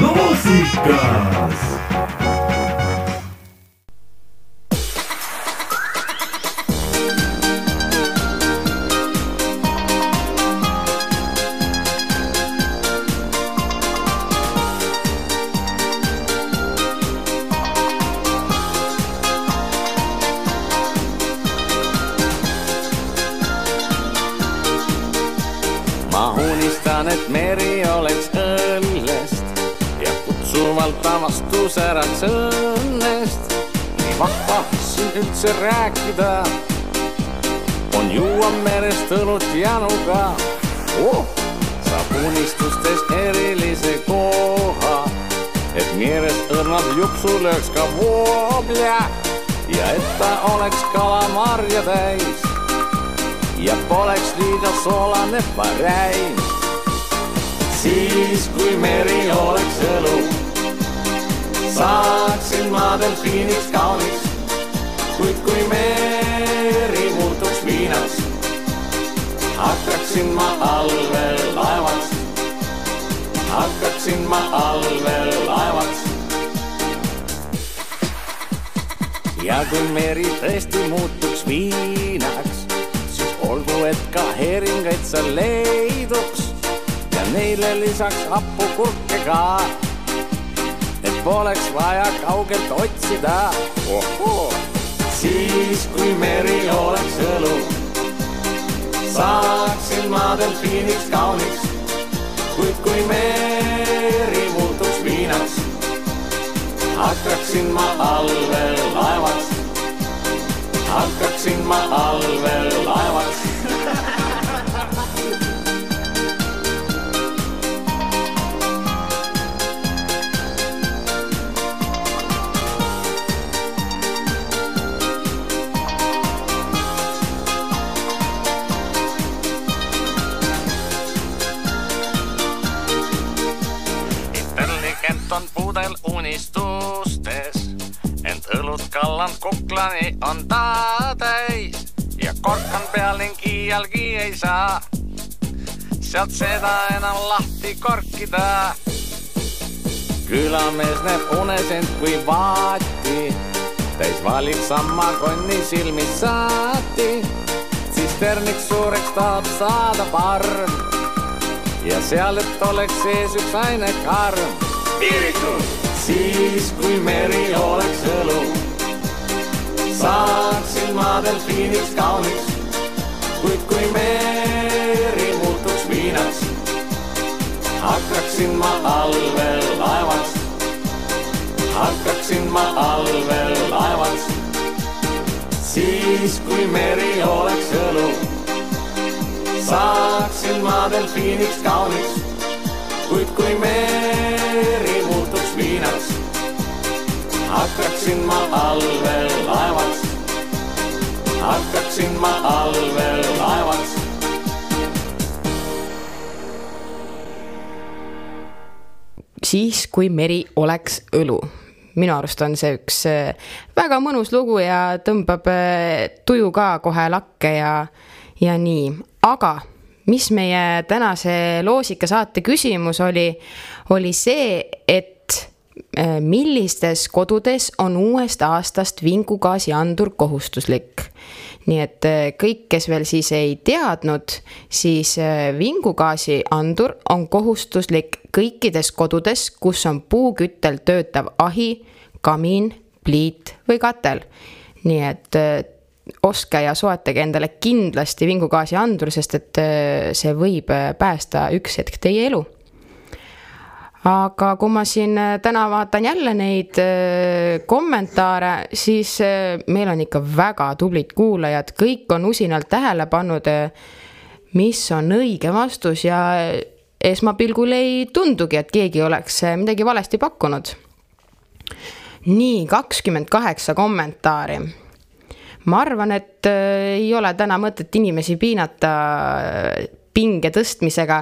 Los ma unistan, et meri oleks õllest ja kutsuvalt ta vastu säraks õnnest. nii vahva siin üldse rääkida, on juua merest õlut januga oh!. saab unistustes erilise koha, et meres õrnad jupsu lööks ka voobja ja et ta oleks kalamarja täis ja poleks liiga soolane parein. siis, kui meri oleks õlu, saaksin ma delfiiniks kauniks, kuid kui meri muutuks viinaks, hakkaksin ma allveelaevaks, hakkaksin ma allveelaevaks. ja kui meri tõesti muutuks viinaks, et ka heeringaid seal leiduks ja neile lisaks hapukurke ka. et poleks vaja kaugelt otsida siis, kui meri oleks õlu, saaksin ma delfiiniks kauniks, kuid kui meri muutuks viinaks, hakkaksin ma allveelaevaks hakkaksin ma allveelaevaks. Intelligent on pudel unistustes. Ent õlut kalland kuklani on ta täis ja kork on peal ning iialgi ei saa. Sealt seda enam lahti korkida. külamees näeb unes end kui vaati, täis valik samma konni silmis saati, tsisterniks suureks tahab saada parm. Ja seal, et oleks sees üks aine karm. Piiritus siis, kui meri oleks õlu, saaksin ma delfiiniks kauniks, kuid kui meri muutuks viinaks, hakkaksin ma allveelaevaks, hakkaksin ma allveelaevaks. siis, kui meri oleks õlu, saaksin ma delfiiniks kauniks, kuid kui meri hakkaksin ma allveelaevaks, hakkaksin ma allveelaevaks. siis, kui meri oleks õlu. minu arust on see üks äh, väga mõnus lugu ja tõmbab äh, tuju ka kohe lakke ja, ja nii, aga mis meie tänase loosika saate küsimus oli, oli see, et millistes kodudes on uuest aastast vingugaasiandur kohustuslik. nii et kõik, kes veel siis ei teadnud, siis vingugaasiandur on kohustuslik kõikides kodudes, kus on puuküttel töötav ahi, kamiin, pliit või katel. nii et ostke ja soetage endale kindlasti vingugaasiandur, sest et see võib päästa üks hetk teie elu. Aga kui ma siin täna vaatan jälle neid kommentaare, siis meil on ikka väga tublid kuulajad, kõik on usinalt tähele pannud, mis on õige vastus ja esmapilgul ei tundugi, et keegi oleks midagi valesti pakkunud. nii, kakskümmend kaheksa kommentaari ma arvan, et ei ole täna mõtet inimesi piinata pinge tõstmisega,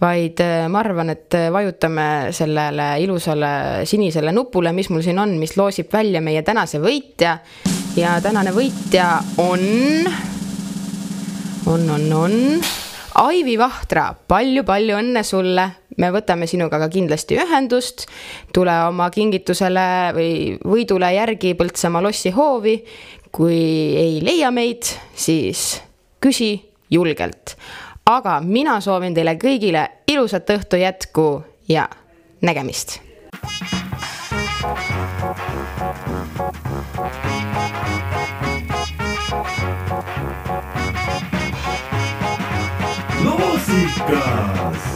vaid ma arvan, et vajutame sellele ilusale sinisele nupule, mis mul siin on, mis loosib välja meie tänase võitja ja tänane võitja on, on, on, on Aivi Vahtra palju,, palju-palju õnne sulle, me võtame sinuga ka kindlasti ühendust. tule oma kingitusele või võidule järgi Põltsamaa lossi hoovi. kui ei leia meid, siis küsi julgelt. Aga mina soovin teile kõigile ilusat õhtu jätku ja nägemist. Músicas